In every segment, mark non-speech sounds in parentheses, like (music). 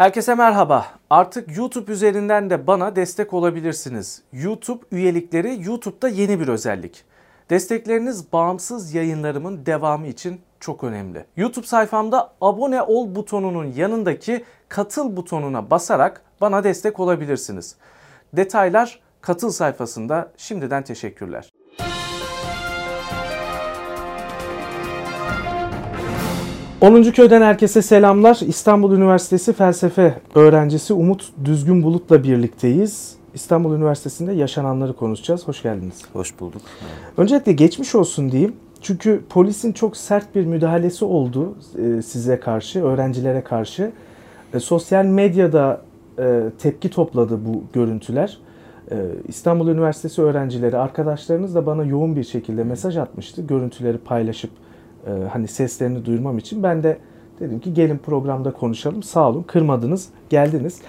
Herkese merhaba. Artık YouTube üzerinden de bana destek olabilirsiniz. YouTube üyelikleri YouTube'da yeni bir özellik. Destekleriniz bağımsız yayınlarımın devamı için çok önemli. YouTube sayfamda abone ol butonunun yanındaki katıl butonuna basarak bana destek olabilirsiniz. Detaylar katıl sayfasında şimdiden teşekkürler. 10. köyden herkese selamlar. İstanbul Üniversitesi felsefe öğrencisi Umut Düzgün Bulut'la birlikteyiz. İstanbul Üniversitesi'nde yaşananları konuşacağız. Hoş geldiniz. Hoş bulduk. Öncelikle geçmiş olsun diyeyim. Çünkü polisin çok sert bir müdahalesi oldu e, size karşı, öğrencilere karşı. E, sosyal medyada e, tepki topladı bu görüntüler. İstanbul Üniversitesi öğrencileri, arkadaşlarınız da bana yoğun bir şekilde mesaj atmıştı. Görüntüleri paylaşıp e, hani seslerini duyurmam için ben de dedim ki gelin programda konuşalım. Sağ olun kırmadınız, geldiniz.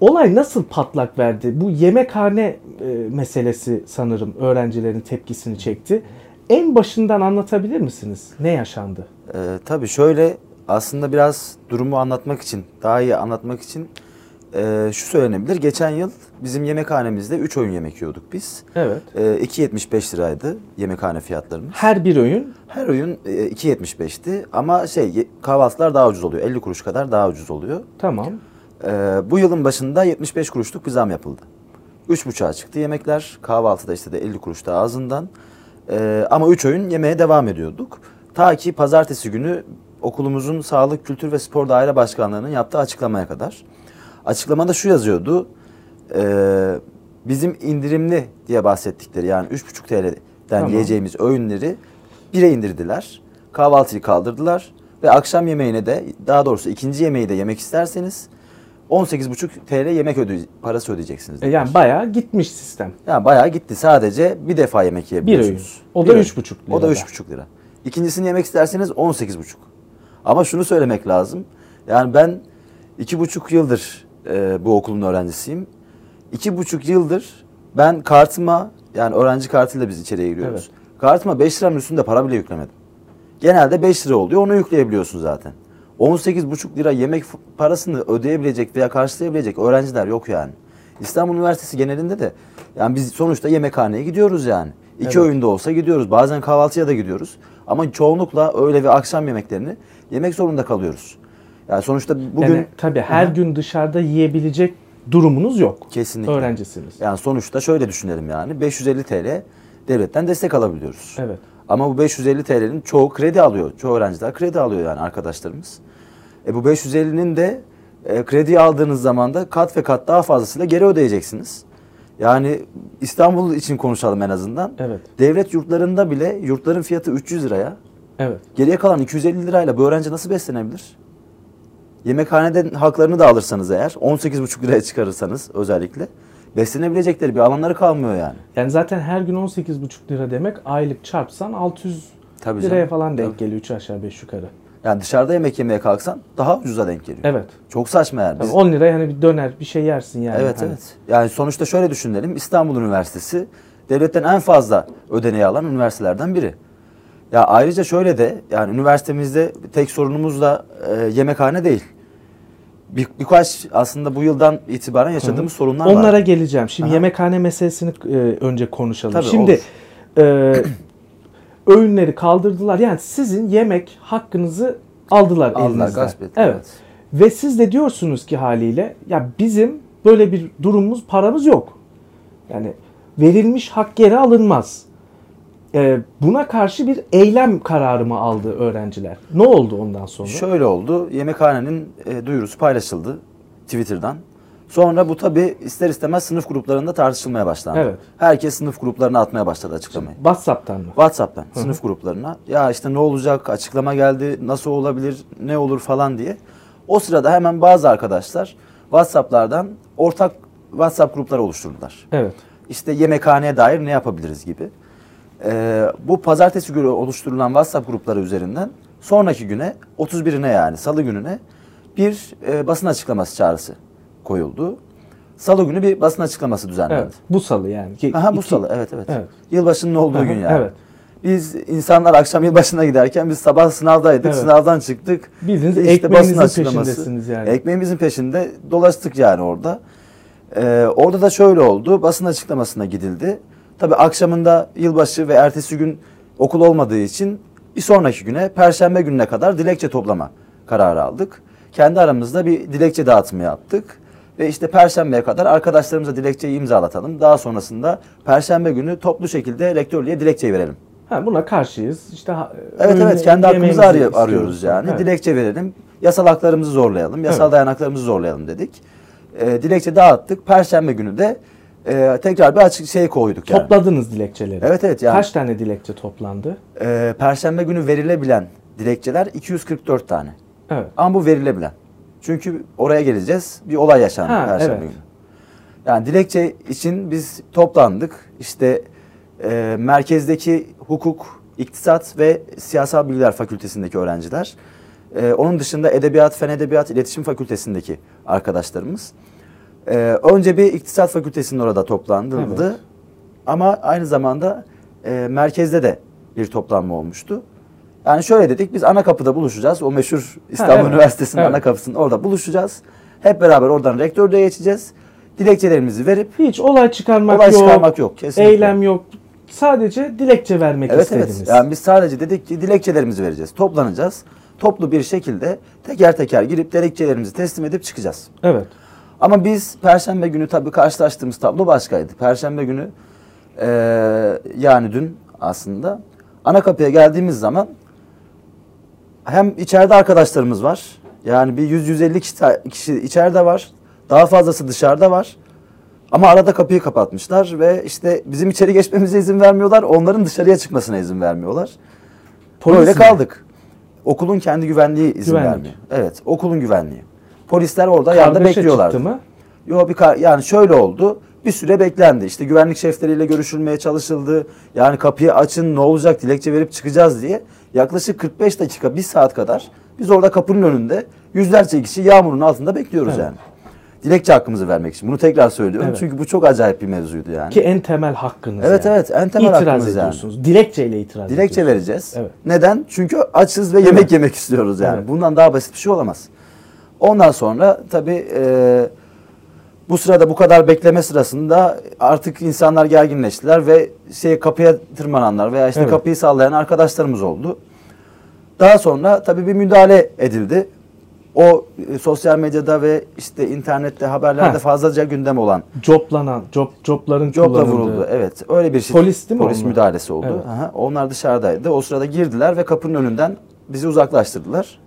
Olay nasıl patlak verdi? Bu yemekhane e, meselesi sanırım öğrencilerin tepkisini çekti. En başından anlatabilir misiniz? Ne yaşandı? Ee, tabii şöyle aslında biraz durumu anlatmak için, daha iyi anlatmak için e, şu söylenebilir. Geçen yıl bizim yemekhanemizde 3 öğün yemek yiyorduk biz. Evet. E, 2.75 liraydı yemekhane fiyatlarımız. Her bir öğün? Her öğün e, 2.75'ti ama şey kahvaltılar daha ucuz oluyor. 50 kuruş kadar daha ucuz oluyor. Tamam. E, bu yılın başında 75 kuruşluk bir zam yapıldı. 3.5'a çıktı yemekler. Kahvaltıda işte de 50 kuruş daha ağzından. E, ama 3 öğün yemeye devam ediyorduk. Ta ki pazartesi günü okulumuzun Sağlık, Kültür ve Spor Daire Başkanlığı'nın yaptığı açıklamaya kadar. Açıklamada şu yazıyordu. E, bizim indirimli diye bahsettikleri yani 3,5 TL'den tamam. yiyeceğimiz öğünleri bire indirdiler. Kahvaltıyı kaldırdılar ve akşam yemeğine de daha doğrusu ikinci yemeği de yemek isterseniz 18,5 TL yemek öde parası ödeyeceksiniz. E yani bayağı gitmiş sistem. Yani bayağı gitti. Sadece bir defa yemek yiyebiliyorsunuz. Bir öğün. O da 3,5 lira. O da 3,5 lira. İkincisini yemek isterseniz 18,5. Ama şunu söylemek lazım. Yani ben iki buçuk yıldır e, bu okulun öğrencisiyim. İki buçuk yıldır ben kartıma yani öğrenci kartıyla biz içeriye giriyoruz. Evet. Kartıma 5 liranın üstünde para bile yüklemedim. Genelde 5 lira oluyor onu yükleyebiliyorsun zaten. 18,5 lira yemek parasını ödeyebilecek veya karşılayabilecek öğrenciler yok yani. İstanbul Üniversitesi genelinde de yani biz sonuçta yemekhaneye gidiyoruz yani. İki evet. öğünde olsa gidiyoruz. Bazen kahvaltıya da gidiyoruz. Ama çoğunlukla öğle ve akşam yemeklerini yemek zorunda kalıyoruz. Yani sonuçta bugün... Yani tabii her Hı-hı. gün dışarıda yiyebilecek durumunuz yok. Kesinlikle. Öğrencisiniz. Yani sonuçta şöyle düşünelim yani 550 TL devletten destek alabiliyoruz. Evet. Ama bu 550 TL'nin çoğu kredi alıyor. Çoğu öğrenciler kredi alıyor yani arkadaşlarımız. E bu 550'nin de e, kredi aldığınız zaman da kat ve kat daha fazlasıyla geri ödeyeceksiniz. Yani İstanbul için konuşalım en azından. Evet. Devlet yurtlarında bile yurtların fiyatı 300 liraya. Evet. Geriye kalan 250 lirayla bu öğrenci nasıl beslenebilir? Yemekhaneden haklarını da alırsanız eğer 18,5 liraya çıkarırsanız özellikle beslenebilecekleri bir alanları kalmıyor yani. Yani zaten her gün 18,5 lira demek aylık çarpsan 600 Tabii liraya canım. falan denk Tabii. geliyor 3 aşağı 5 yukarı. Yani dışarıda yemek yemeye kalksan daha ucuza denk geliyor. Evet. Çok saçma yani. Biz... 10 lira yani bir döner bir şey yersin yani. Evet hani. evet. Yani sonuçta şöyle düşünelim. İstanbul Üniversitesi devletten en fazla ödeneği alan üniversitelerden biri. Ya ayrıca şöyle de yani üniversitemizde tek sorunumuz da e, yemekhane değil bir, birkaç aslında bu yıldan itibaren yaşadığımız Hı-hı. sorunlar Onlara var. Onlara geleceğim. Şimdi Aha. yemekhane meselesini e, önce konuşalım. Tabii, Şimdi e, öğünleri kaldırdılar. Yani sizin yemek hakkınızı aldılar, aldılar elinizden. Gasp ettiler. Evet. Ve siz de diyorsunuz ki haliyle ya bizim böyle bir durumumuz, paramız yok. Yani verilmiş hak geri alınmaz. Ee, buna karşı bir eylem kararı mı aldı öğrenciler? Ne oldu ondan sonra? Şöyle oldu. Yemekhanenin e, duyurusu paylaşıldı Twitter'dan. Sonra bu tabi ister istemez sınıf gruplarında tartışılmaya başlandı. Evet. Herkes sınıf gruplarına atmaya başladı açıklamayı. WhatsApp'tan mı? WhatsApp'tan Hı-hı. sınıf gruplarına. Ya işte ne olacak, açıklama geldi, nasıl olabilir, ne olur falan diye. O sırada hemen bazı arkadaşlar WhatsApp'lardan ortak WhatsApp grupları oluşturdular. Evet. İşte yemekhaneye dair ne yapabiliriz gibi e, bu pazartesi günü oluşturulan WhatsApp grupları üzerinden sonraki güne 31'ine yani salı gününe bir e, basın açıklaması çağrısı koyuldu. Salı günü bir basın açıklaması düzenlendi. Evet, bu salı yani. Aha bu İki... salı evet, evet evet. Yılbaşının olduğu Aha, gün yani. Evet. Biz insanlar akşam yılbaşına giderken biz sabah sınavdaydık. Evet. Sınavdan çıktık. Bildiğiniz İşte ekmeğinizin basın peşindesiniz yani. Ekmeğimizin peşinde dolaştık yani orada. Ee, orada da şöyle oldu. Basın açıklamasına gidildi. Tabii akşamında yılbaşı ve ertesi gün okul olmadığı için bir sonraki güne perşembe gününe kadar dilekçe toplama kararı aldık. Kendi aramızda bir dilekçe dağıtımı yaptık. Ve işte perşembeye kadar arkadaşlarımıza dilekçeyi imzalatalım. Daha sonrasında perşembe günü toplu şekilde rektörlüğe dilekçeyi verelim. Ha, buna karşıyız. İşte Evet evet kendi hakkımızı arıyor- arıyoruz yani. Evet. Dilekçe verelim. Yasal haklarımızı zorlayalım. Yasal Evet. dayanaklarımızı zorlayalım dedik. Ee, dilekçe dağıttık. Perşembe günü de e, tekrar bir açık şey koyduk yani. Topladınız dilekçeleri. Evet evet yani. Kaç tane dilekçe toplandı? Ee, Perşembe günü verilebilen dilekçeler 244 tane. Evet. Ama bu verilebilen. Çünkü oraya geleceğiz. Bir olay yaşandı Ha, Perşembe evet. günü. Yani dilekçe için biz toplandık. İşte e, merkezdeki hukuk, iktisat ve siyasal bilgiler fakültesindeki öğrenciler. E, onun dışında edebiyat, fen edebiyat, iletişim fakültesindeki arkadaşlarımız. E, önce bir iktisat fakültesinin orada toplanıldı. Evet. Ama aynı zamanda e, merkezde de bir toplanma olmuştu. Yani şöyle dedik biz ana kapıda buluşacağız. O meşhur İstanbul evet. Üniversitesi'nin Evet. ana kapısının orada buluşacağız. Hep beraber oradan rektörlüğe geçeceğiz. Dilekçelerimizi verip Hiç olay çıkarmak olay yok. çıkarmak yok. Kesinlikle. Eylem yok. Sadece dilekçe vermek Evet istediniz. evet. Yani biz sadece dedik ki dilekçelerimizi vereceğiz. Toplanacağız. Toplu bir şekilde teker teker girip dilekçelerimizi teslim edip çıkacağız. Evet. Ama biz Perşembe günü tabii karşılaştığımız tablo başkaydı. Perşembe günü eee, yani dün aslında ana kapıya geldiğimiz zaman hem içeride arkadaşlarımız var. Yani bir 100-150 kişi, kişi içeride var. Daha fazlası dışarıda var. Ama arada kapıyı kapatmışlar ve işte bizim içeri geçmemize izin vermiyorlar. Onların dışarıya çıkmasına izin vermiyorlar. Polis Böyle mi? kaldık. Okulun kendi güvenliği izin Güvenlik. vermiyor. Evet, okulun güvenliği. Polisler orada yanda Kargaşa bekliyorlar. çıktı mı? Yo bir kar- yani şöyle oldu. Bir süre beklendi. İşte güvenlik şefleriyle görüşülmeye çalışıldı. Yani kapıyı açın ne olacak dilekçe verip çıkacağız diye. Yaklaşık 45 dakika, bir saat kadar biz orada kapının önünde yüzlerce kişi yağmurun altında bekliyoruz Evet. yani. Dilekçe hakkımızı vermek için. Bunu tekrar söylüyorum. Evet. Çünkü bu çok acayip bir mevzuydu yani. Ki en temel hakkınız Evet, yani. evet, en temel İtiraz hakkımız yani. ediyorsunuz. Dilekçeyle itiraz Dilekçe ediyorsunuz. vereceğiz. Evet. Neden? Çünkü açız ve yemek yemek istiyoruz yani. Evet. Bundan daha basit bir şey olamaz. Ondan sonra tabii e, bu sırada bu kadar bekleme sırasında artık insanlar gerginleştiler ve şey kapıya tırmananlar veya işte Evet. kapıyı sallayan arkadaşlarımız oldu. Daha sonra tabii bir müdahale edildi. O e, sosyal medyada ve işte internette haberlerde Ha. fazlaca gündem olan Joplanan, job, jobların Jopla kullanıldığı. vuruldu. Evet. Öyle bir şey. Polis değil mi Polis onlar? müdahalesi oldu. Evet. Aha, onlar dışarıdaydı. O sırada girdiler ve kapının önünden bizi uzaklaştırdılar.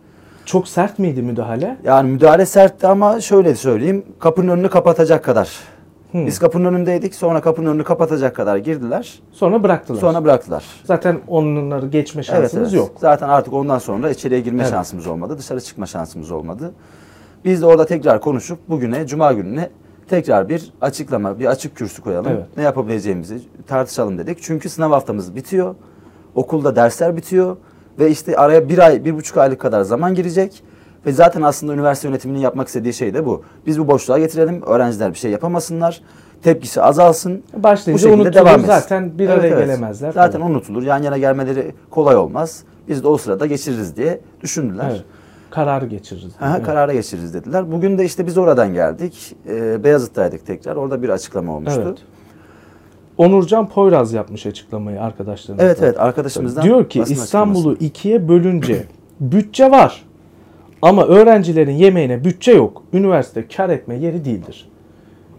Çok sert miydi müdahale? Yani müdahale sertti ama şöyle söyleyeyim. Kapının önünü kapatacak kadar. Hmm. Biz kapının önündeydik. Sonra kapının önünü kapatacak kadar girdiler. Sonra bıraktılar. Sonra bıraktılar. Zaten onları geçme şansınız evet, evet. yok. Zaten artık ondan sonra içeriye girme Evet. şansımız olmadı. Dışarı çıkma şansımız olmadı. Biz de orada tekrar konuşup bugüne, cuma gününe tekrar bir açıklama, bir açık kürsü koyalım. Evet. Ne yapabileceğimizi tartışalım dedik. Çünkü sınav haftamız bitiyor. Okulda dersler bitiyor. Ve işte araya bir ay, bir buçuk aylık kadar zaman girecek. Ve zaten aslında üniversite yönetiminin yapmak istediği şey de bu. Biz bu boşluğa getirelim. Öğrenciler bir şey yapamasınlar. Tepkisi azalsın. Bu Başlayınca şekilde unutulur devam etsin. zaten bir araya evet. gelemezler. Zaten falan. unutulur. Yan yana gelmeleri kolay olmaz. Biz de o sırada geçiririz diye düşündüler. Evet. Kararı geçiririz. Aha, Evet. Karara geçiririz dediler. Bugün de işte biz oradan geldik. Ee, Beyazıt'taydık tekrar. Orada bir açıklama olmuştu. Evet. Onurcan Poyraz yapmış açıklamayı arkadaşlarımızla. Evet evet arkadaşımızdan Diyor ki İstanbul'u ikiye bölünce bütçe var ama öğrencilerin yemeğine bütçe yok. Üniversite kar etme yeri değildir.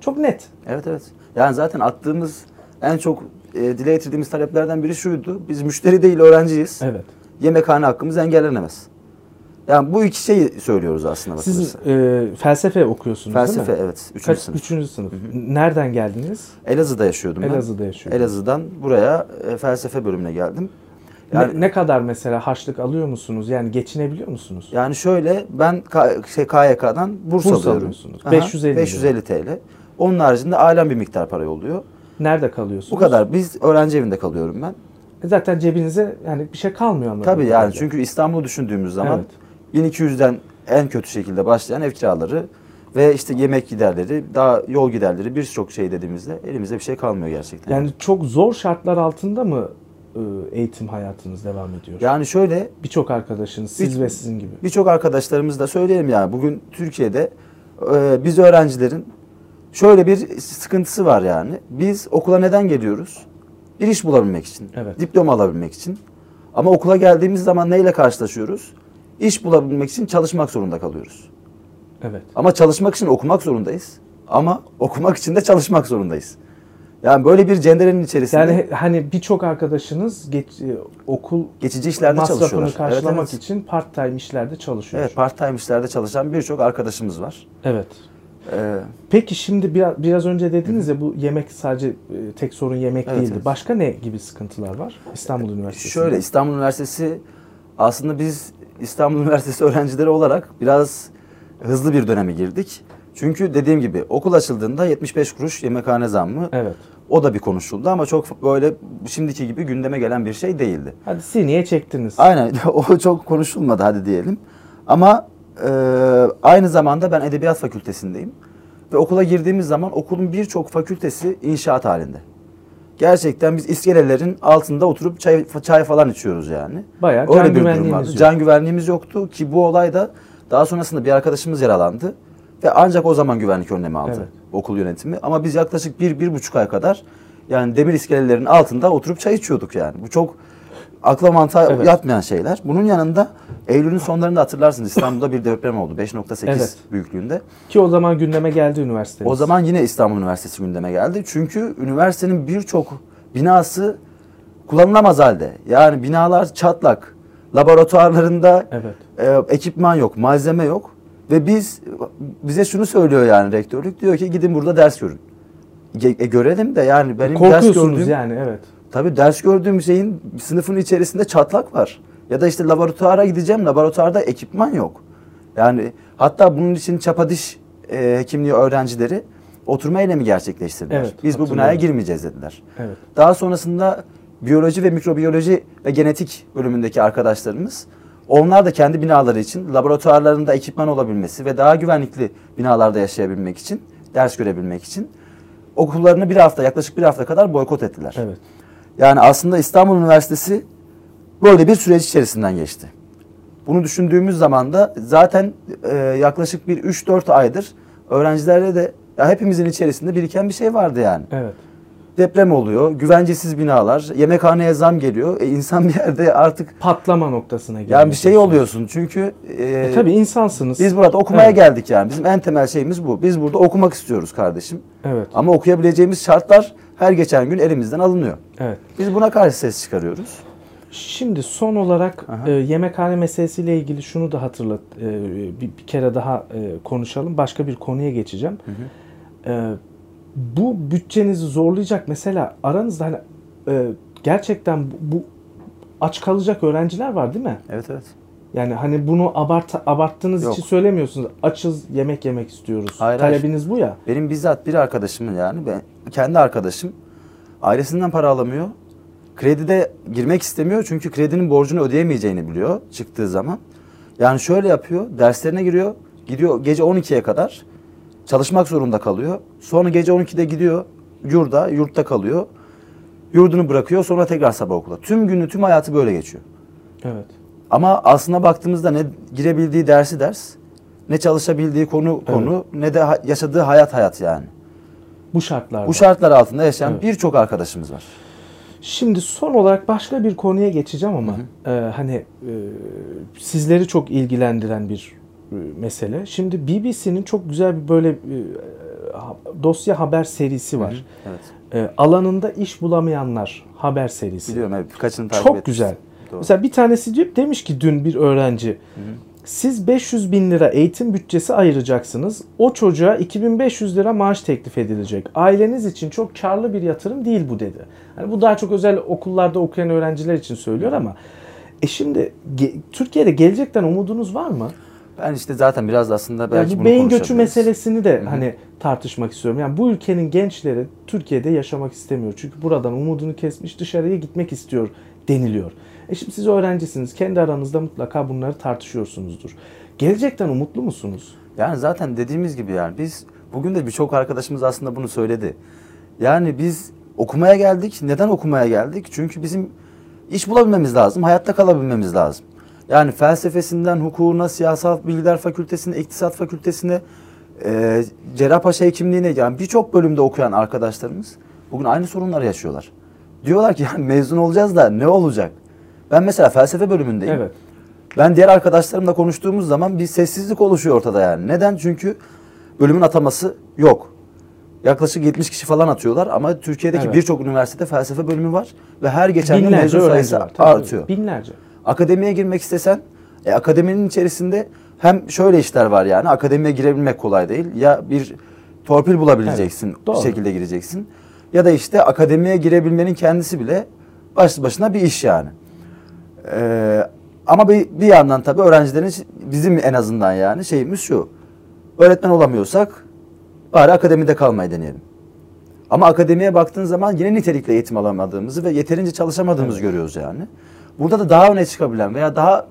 Çok net. Evet evet. Yani zaten attığımız en çok e, dile getirdiğimiz taleplerden biri şuydu. Biz müşteri değil öğrenciyiz. Evet. Yemekhane hakkımız engellenemez. Yani bu iki şeyi söylüyoruz aslında Siz bakılırsa. e, felsefe okuyorsunuz Felsefe değil mi? evet. Üçüncü Kaç, sınıf. Üçüncü sınıf. Nereden geldiniz? Elazığ'da yaşıyordum ben. Elazığ'da yaşıyordunuz. Elazığ'dan buraya e, felsefe bölümüne geldim. Ne- Yani, ne, kadar mesela harçlık alıyor musunuz? Yani geçinebiliyor musunuz? yani şöyle ben K- şey, KYK'dan burs, Burs alıyorum. alıyorsunuz. Aha, 550 lira. 550 TL. Onun haricinde ailem bir miktar para yolluyor. Nerede kalıyorsunuz? Bu kadar. Biz öğrenci evinde kalıyorum ben. E Zaten cebinize yani bir şey kalmıyor anladığım Tabii yani kadarıyla. çünkü İstanbul'u düşündüğümüz zaman Evet. 1200'den en kötü şekilde başlayan ev kiraları ve işte yemek giderleri, daha yol giderleri birçok şey dediğimizde elimizde bir şey kalmıyor gerçekten. Yani çok zor şartlar altında mı e, eğitim hayatınız devam ediyor? Yani şöyle Birçok arkadaşınız, siz Bir- ve sizin gibi. birçok arkadaşlarımız da söyleyelim yani bugün Türkiye'de e, biz öğrencilerin şöyle bir sıkıntısı var yani. Biz okula neden geliyoruz? Bir iş bulabilmek için, Evet. diploma alabilmek için. Ama okula geldiğimiz zaman neyle karşılaşıyoruz? İş bulabilmek için çalışmak zorunda kalıyoruz. Evet. Ama çalışmak için okumak zorundayız. Ama okumak için de çalışmak zorundayız. Yani böyle bir cenderenin içerisinde Yani hani birçok arkadaşınız geç, e, okul geçici işlerde masrafını karşılamak evet, evet. için part-time işlerde çalışıyor. Evet, part-time işlerde çalışan birçok arkadaşımız var. Evet. Ee, Peki şimdi biraz, biraz önce dediniz ya bu yemek sadece e, tek sorun yemek Evet, değildi. evet. Başka ne gibi sıkıntılar var İstanbul Üniversitesi'nde? Şöyle İstanbul Üniversitesi aslında biz İstanbul (laughs) Üniversitesi öğrencileri olarak biraz hızlı bir döneme girdik. Çünkü dediğim gibi okul açıldığında 75 kuruş yemekhane zammı Evet. o da bir konuşuldu ama çok böyle şimdiki gibi gündeme gelen bir şey değildi. Hadi sineye çektiniz. Aynen (laughs) o çok konuşulmadı hadi diyelim. Ama e, aynı zamanda ben Edebiyat Fakültesindeyim. Ve okula girdiğimiz zaman okulun birçok fakültesi inşaat halinde. Gerçekten biz iskelelerin altında oturup çay, çay falan içiyoruz yani. Bayağı Öyle can bir durum vardı. yok. Can güvenliğimiz yoktu ki bu olayda daha sonrasında bir arkadaşımız yaralandı. Ve ancak o zaman güvenlik önlemi aldı Evet. okul yönetimi. Ama biz yaklaşık bir, bir buçuk ay kadar yani demir iskelelerin altında oturup çay içiyorduk yani. Bu çok akla mantığa Evet. yatmayan şeyler. Bunun yanında Eylül'ün sonlarında hatırlarsınız İstanbul'da bir deprem oldu 5.8 Evet. büyüklüğünde. Ki o zaman gündeme geldi üniversitemiz. O zaman yine İstanbul Üniversitesi gündeme geldi. Çünkü üniversitenin birçok binası kullanılamaz halde. Yani binalar çatlak. Laboratuvarlarında Evet. e, ekipman yok, malzeme yok. Ve biz bize şunu söylüyor yani rektörlük. Diyor ki gidin burada ders görün. Ge- e, görelim de yani benim ders Korkuyorsunuz gördüğüm yani evet. Tabii ders gördüğüm şeyin sınıfın içerisinde çatlak var. Ya da işte laboratuvara gideceğim. Laboratuvarda ekipman yok. Yani hatta bunun için çapa diş e, hekimliği öğrencileri oturma eylemi gerçekleştirdiler. Evet, Biz bu binaya girmeyeceğiz dediler. Evet. Daha sonrasında biyoloji ve mikrobiyoloji ve genetik bölümündeki arkadaşlarımız onlar da kendi binaları için laboratuvarlarında ekipman olabilmesi ve daha güvenlikli binalarda yaşayabilmek için, ders görebilmek için okullarını bir hafta yaklaşık bir hafta kadar boykot ettiler. Evet. Yani aslında İstanbul Üniversitesi böyle bir süreç içerisinden geçti. Bunu düşündüğümüz zaman da zaten e, yaklaşık bir 3-4 aydır öğrencilerle de ya hepimizin içerisinde biriken bir şey vardı yani. Evet. Deprem oluyor, güvencesiz binalar, yemekhaneye zam geliyor. E, insan (laughs) bir yerde artık Patlama noktasına geliyor. yani bir şey oluyorsun çünkü e, E, tabii insansınız. biz burada okumaya Evet. geldik yani. Bizim en temel şeyimiz bu. Biz burada okumak istiyoruz kardeşim. Evet. Ama okuyabileceğimiz şartlar her geçen gün elimizden alınıyor. Evet. Biz buna karşı ses çıkarıyoruz. Şimdi son olarak Aha. e, yemekhane meselesiyle ilgili şunu da hatırlat e, bir, bir kere daha e, konuşalım. Başka bir konuya geçeceğim. E, bu bütçenizi zorlayacak mesela aranızda hani e, gerçekten bu, bu aç kalacak öğrenciler var değil mi? Evet evet. Yani hani bunu abart abarttığınız Yok. için söylemiyorsunuz. Açız yemek yemek istiyoruz. Hayır, hayır. Talebiniz bu ya. Benim bizzat bir arkadaşımın yani ben kendi arkadaşım ailesinden para alamıyor. Kredide girmek istemiyor çünkü kredinin borcunu ödeyemeyeceğini biliyor çıktığı zaman. Yani şöyle yapıyor, derslerine giriyor, gidiyor gece 12'ye kadar çalışmak zorunda kalıyor. Sonra gece 12'de gidiyor yurda, yurtta kalıyor. Yurdunu bırakıyor sonra tekrar sabah okula. Tüm günü, tüm hayatı böyle geçiyor. Evet. Ama aslına baktığımızda ne girebildiği dersi ders, ne çalışabildiği konu konu, ne de ha- yaşadığı hayat hayat yani. Bu şartlarda. Bu şartlar altında yaşayan Evet. birçok arkadaşımız var. Şimdi son olarak başka bir konuya geçeceğim ama e, hani e, sizleri çok ilgilendiren bir mesele. Şimdi BBC'nin çok güzel bir böyle e, dosya haber serisi var. Evet. E, alanında iş bulamayanlar haber serisi. Biliyorum evet. Birkaçını takip Çok etmiştim. güzel. Doğru. Mesela bir tanesi diyor demiş ki dün bir öğrenci siz 500 bin lira eğitim bütçesi ayıracaksınız. O çocuğa 2500 lira maaş teklif edilecek. Aileniz için çok karlı bir yatırım değil bu dedi. Yani bu daha çok özel okullarda okuyan öğrenciler için söylüyor ama e şimdi ge- Türkiye'de gelecekten umudunuz var mı? Ben işte zaten biraz da aslında belki Yani bu bunu beyin göçü meselesini de hani tartışmak istiyorum. Yani bu ülkenin gençleri Türkiye'de yaşamak istemiyor. Çünkü buradan umudunu kesmiş dışarıya gitmek istiyor deniliyor. E şimdi siz öğrencisiniz. Kendi aranızda mutlaka bunları tartışıyorsunuzdur. Gelecekten umutlu musunuz? Yani zaten dediğimiz gibi yani biz bugün de birçok arkadaşımız aslında bunu söyledi. Yani biz okumaya geldik. Neden okumaya geldik? Çünkü bizim iş bulabilmemiz lazım, hayatta kalabilmemiz lazım. Yani felsefesinden hukukuna, siyasal bilgiler fakültesine, iktisat fakültesine, e, Cerrahpaşa hekimliğine yani birçok bölümde okuyan arkadaşlarımız bugün aynı sorunları yaşıyorlar. Diyorlar ki yani mezun olacağız da ne olacak? Ben mesela felsefe bölümündeyim. Evet. Ben diğer arkadaşlarımla konuştuğumuz zaman bir sessizlik oluşuyor ortada yani. Neden? Çünkü bölümün ataması yok. Yaklaşık 70 kişi falan atıyorlar ama Türkiye'deki Evet. birçok üniversitede felsefe bölümü var ve her geçen gün mezun sayısı artıyor. Binlerce. Akademiye girmek istesen e, akademinin içerisinde hem şöyle işler var yani akademiye girebilmek kolay değil. Ya bir torpil bulabileceksin Evet, doğru. bir şekilde gireceksin. Ya da işte akademiye girebilmenin kendisi bile başlı başına bir iş yani. Ee, ama bir, bir yandan tabii öğrencilerin bizim en azından yani şeyimiz şu. Öğretmen olamıyorsak bari akademide kalmayı deneyelim. Ama akademiye baktığın zaman yine nitelikli eğitim alamadığımızı ve yeterince çalışamadığımızı görüyoruz yani. Burada da daha öne çıkabilen veya daha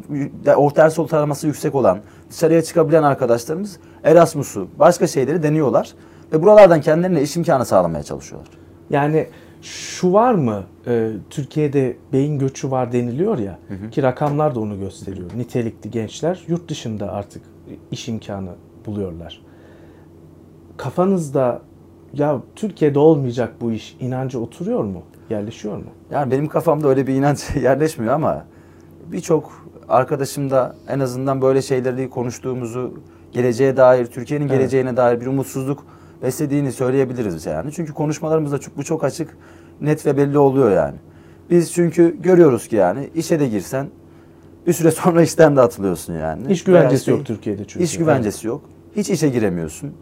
orta ders ortalaması yüksek olan, dışarıya çıkabilen arkadaşlarımız Erasmus'u, başka şeyleri deniyorlar. Ve buralardan kendilerine iş imkanı sağlamaya çalışıyorlar. Yani şu var mı? e, Türkiye'de beyin göçü var deniliyor ya ki rakamlar da onu gösteriyor. Nitelikli gençler yurt dışında artık iş imkanı buluyorlar. Kafanızda ya Türkiye'de olmayacak bu iş inancı oturuyor mu? Yerleşiyor mu? Yani benim kafamda öyle bir inanç (laughs) yerleşmiyor ama birçok arkadaşım da en azından böyle şeyleri konuştuğumuzu, geleceğe dair, Türkiye'nin Evet. geleceğine dair bir umutsuzluk beslediğini söyleyebiliriz yani. Çünkü konuşmalarımızda çok, bu çok açık, net ve belli oluyor yani. Biz çünkü görüyoruz ki yani işe de girsen bir süre (laughs) sonra işten de atılıyorsun yani. İş güvencesi işte yok Türkiye'de çünkü. İş güvencesi yok. Hiç işe giremiyorsun.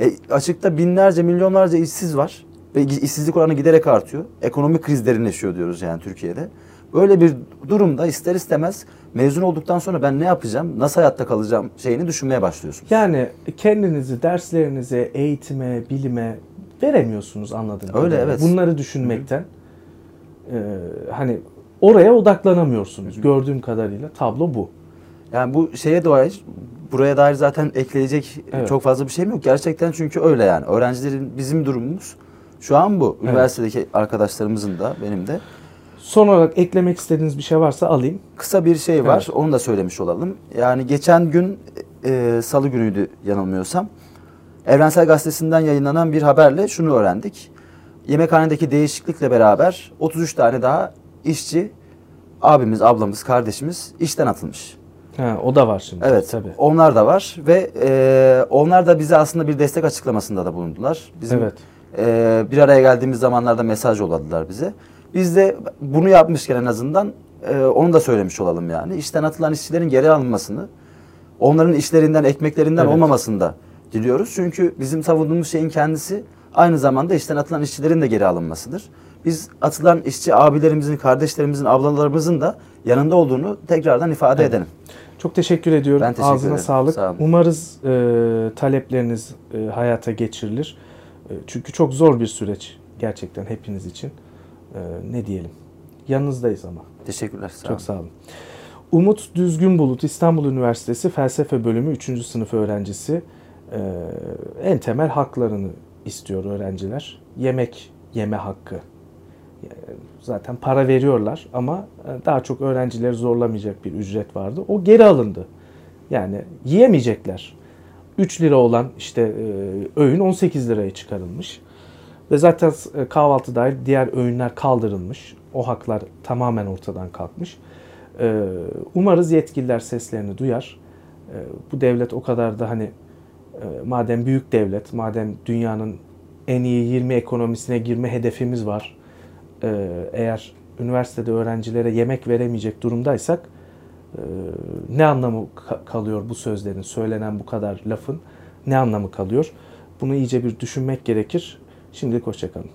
E, açıkta binlerce, milyonlarca işsiz var. Ve işsizlik oranı giderek artıyor. Ekonomik kriz derinleşiyor diyoruz yani Türkiye'de. Böyle bir durumda ister istemez mezun olduktan sonra ben ne yapacağım, nasıl hayatta kalacağım şeyini düşünmeye başlıyorsun. Yani kendinizi derslerinize, eğitime, bilime veremiyorsunuz anladığım Öyle, evet. Bunları düşünmekten e, hani oraya odaklanamıyorsunuz. Gördüğüm kadarıyla tablo bu. Yani bu şeye dair, buraya dair zaten ekleyecek Evet. çok fazla bir şeyim yok. Gerçekten çünkü öyle yani. Öğrencilerin bizim durumumuz şu an bu. Evet. Üniversitedeki arkadaşlarımızın da benim de. Son olarak eklemek istediğiniz bir şey varsa alayım. Kısa bir şey var. Evet. Onu da söylemiş olalım. Yani geçen gün e, salı günüydü yanılmıyorsam. Evrensel Gazetesi'nden yayınlanan bir haberle şunu öğrendik. Yemekhanedeki değişiklikle beraber 33 tane daha işçi abimiz, ablamız, kardeşimiz işten atılmış. Ha, o da var şimdi. Evet, Tabii. onlar da var ve e, onlar da bize aslında bir destek açıklamasında da bulundular. Bizim Evet. E, bir araya geldiğimiz zamanlarda mesaj yolladılar bize. Biz de bunu yapmışken en azından e, onu da söylemiş olalım yani. İşten atılan işçilerin geri alınmasını, onların işlerinden, ekmeklerinden Evet. olmamasını da diliyoruz. Çünkü bizim savunduğumuz şeyin kendisi aynı zamanda işten atılan işçilerin de geri alınmasıdır. Biz atılan işçi abilerimizin, kardeşlerimizin, ablalarımızın da yanında olduğunu tekrardan ifade Evet. edelim. Çok teşekkür ediyorum. Ben teşekkür Ağzına ederim. sağlık. Sağ olun. Umarız e, talepleriniz e, hayata geçirilir. E, çünkü çok zor bir süreç gerçekten hepiniz için. E, ne diyelim? Yanınızdayız ama. Teşekkürler. Sağ Çok olun. sağ olun. Umut Düzgün Bulut İstanbul Üniversitesi Felsefe Bölümü 3. sınıf öğrencisi. Ee, en temel haklarını istiyor öğrenciler. Yemek yeme hakkı. Zaten para veriyorlar ama e, daha çok öğrencileri zorlamayacak bir ücret vardı. O geri alındı. Yani yiyemeyecekler. 3 lira olan işte e, öğün 18 liraya çıkarılmış. Ve zaten e, kahvaltı dahil diğer öğünler kaldırılmış. O haklar tamamen ortadan kalkmış. Ee, Umarız yetkililer seslerini duyar. Bu devlet o kadar da hani e, madem büyük devlet, madem dünyanın en iyi 20 ekonomisine girme hedefimiz var. e, Eğer üniversitede öğrencilere yemek veremeyecek durumdaysak e, ne anlamı ka- kalıyor bu sözlerin, söylenen bu kadar lafın ne anlamı kalıyor? Bunu iyice bir düşünmek gerekir. Şimdilik hoşçakalın.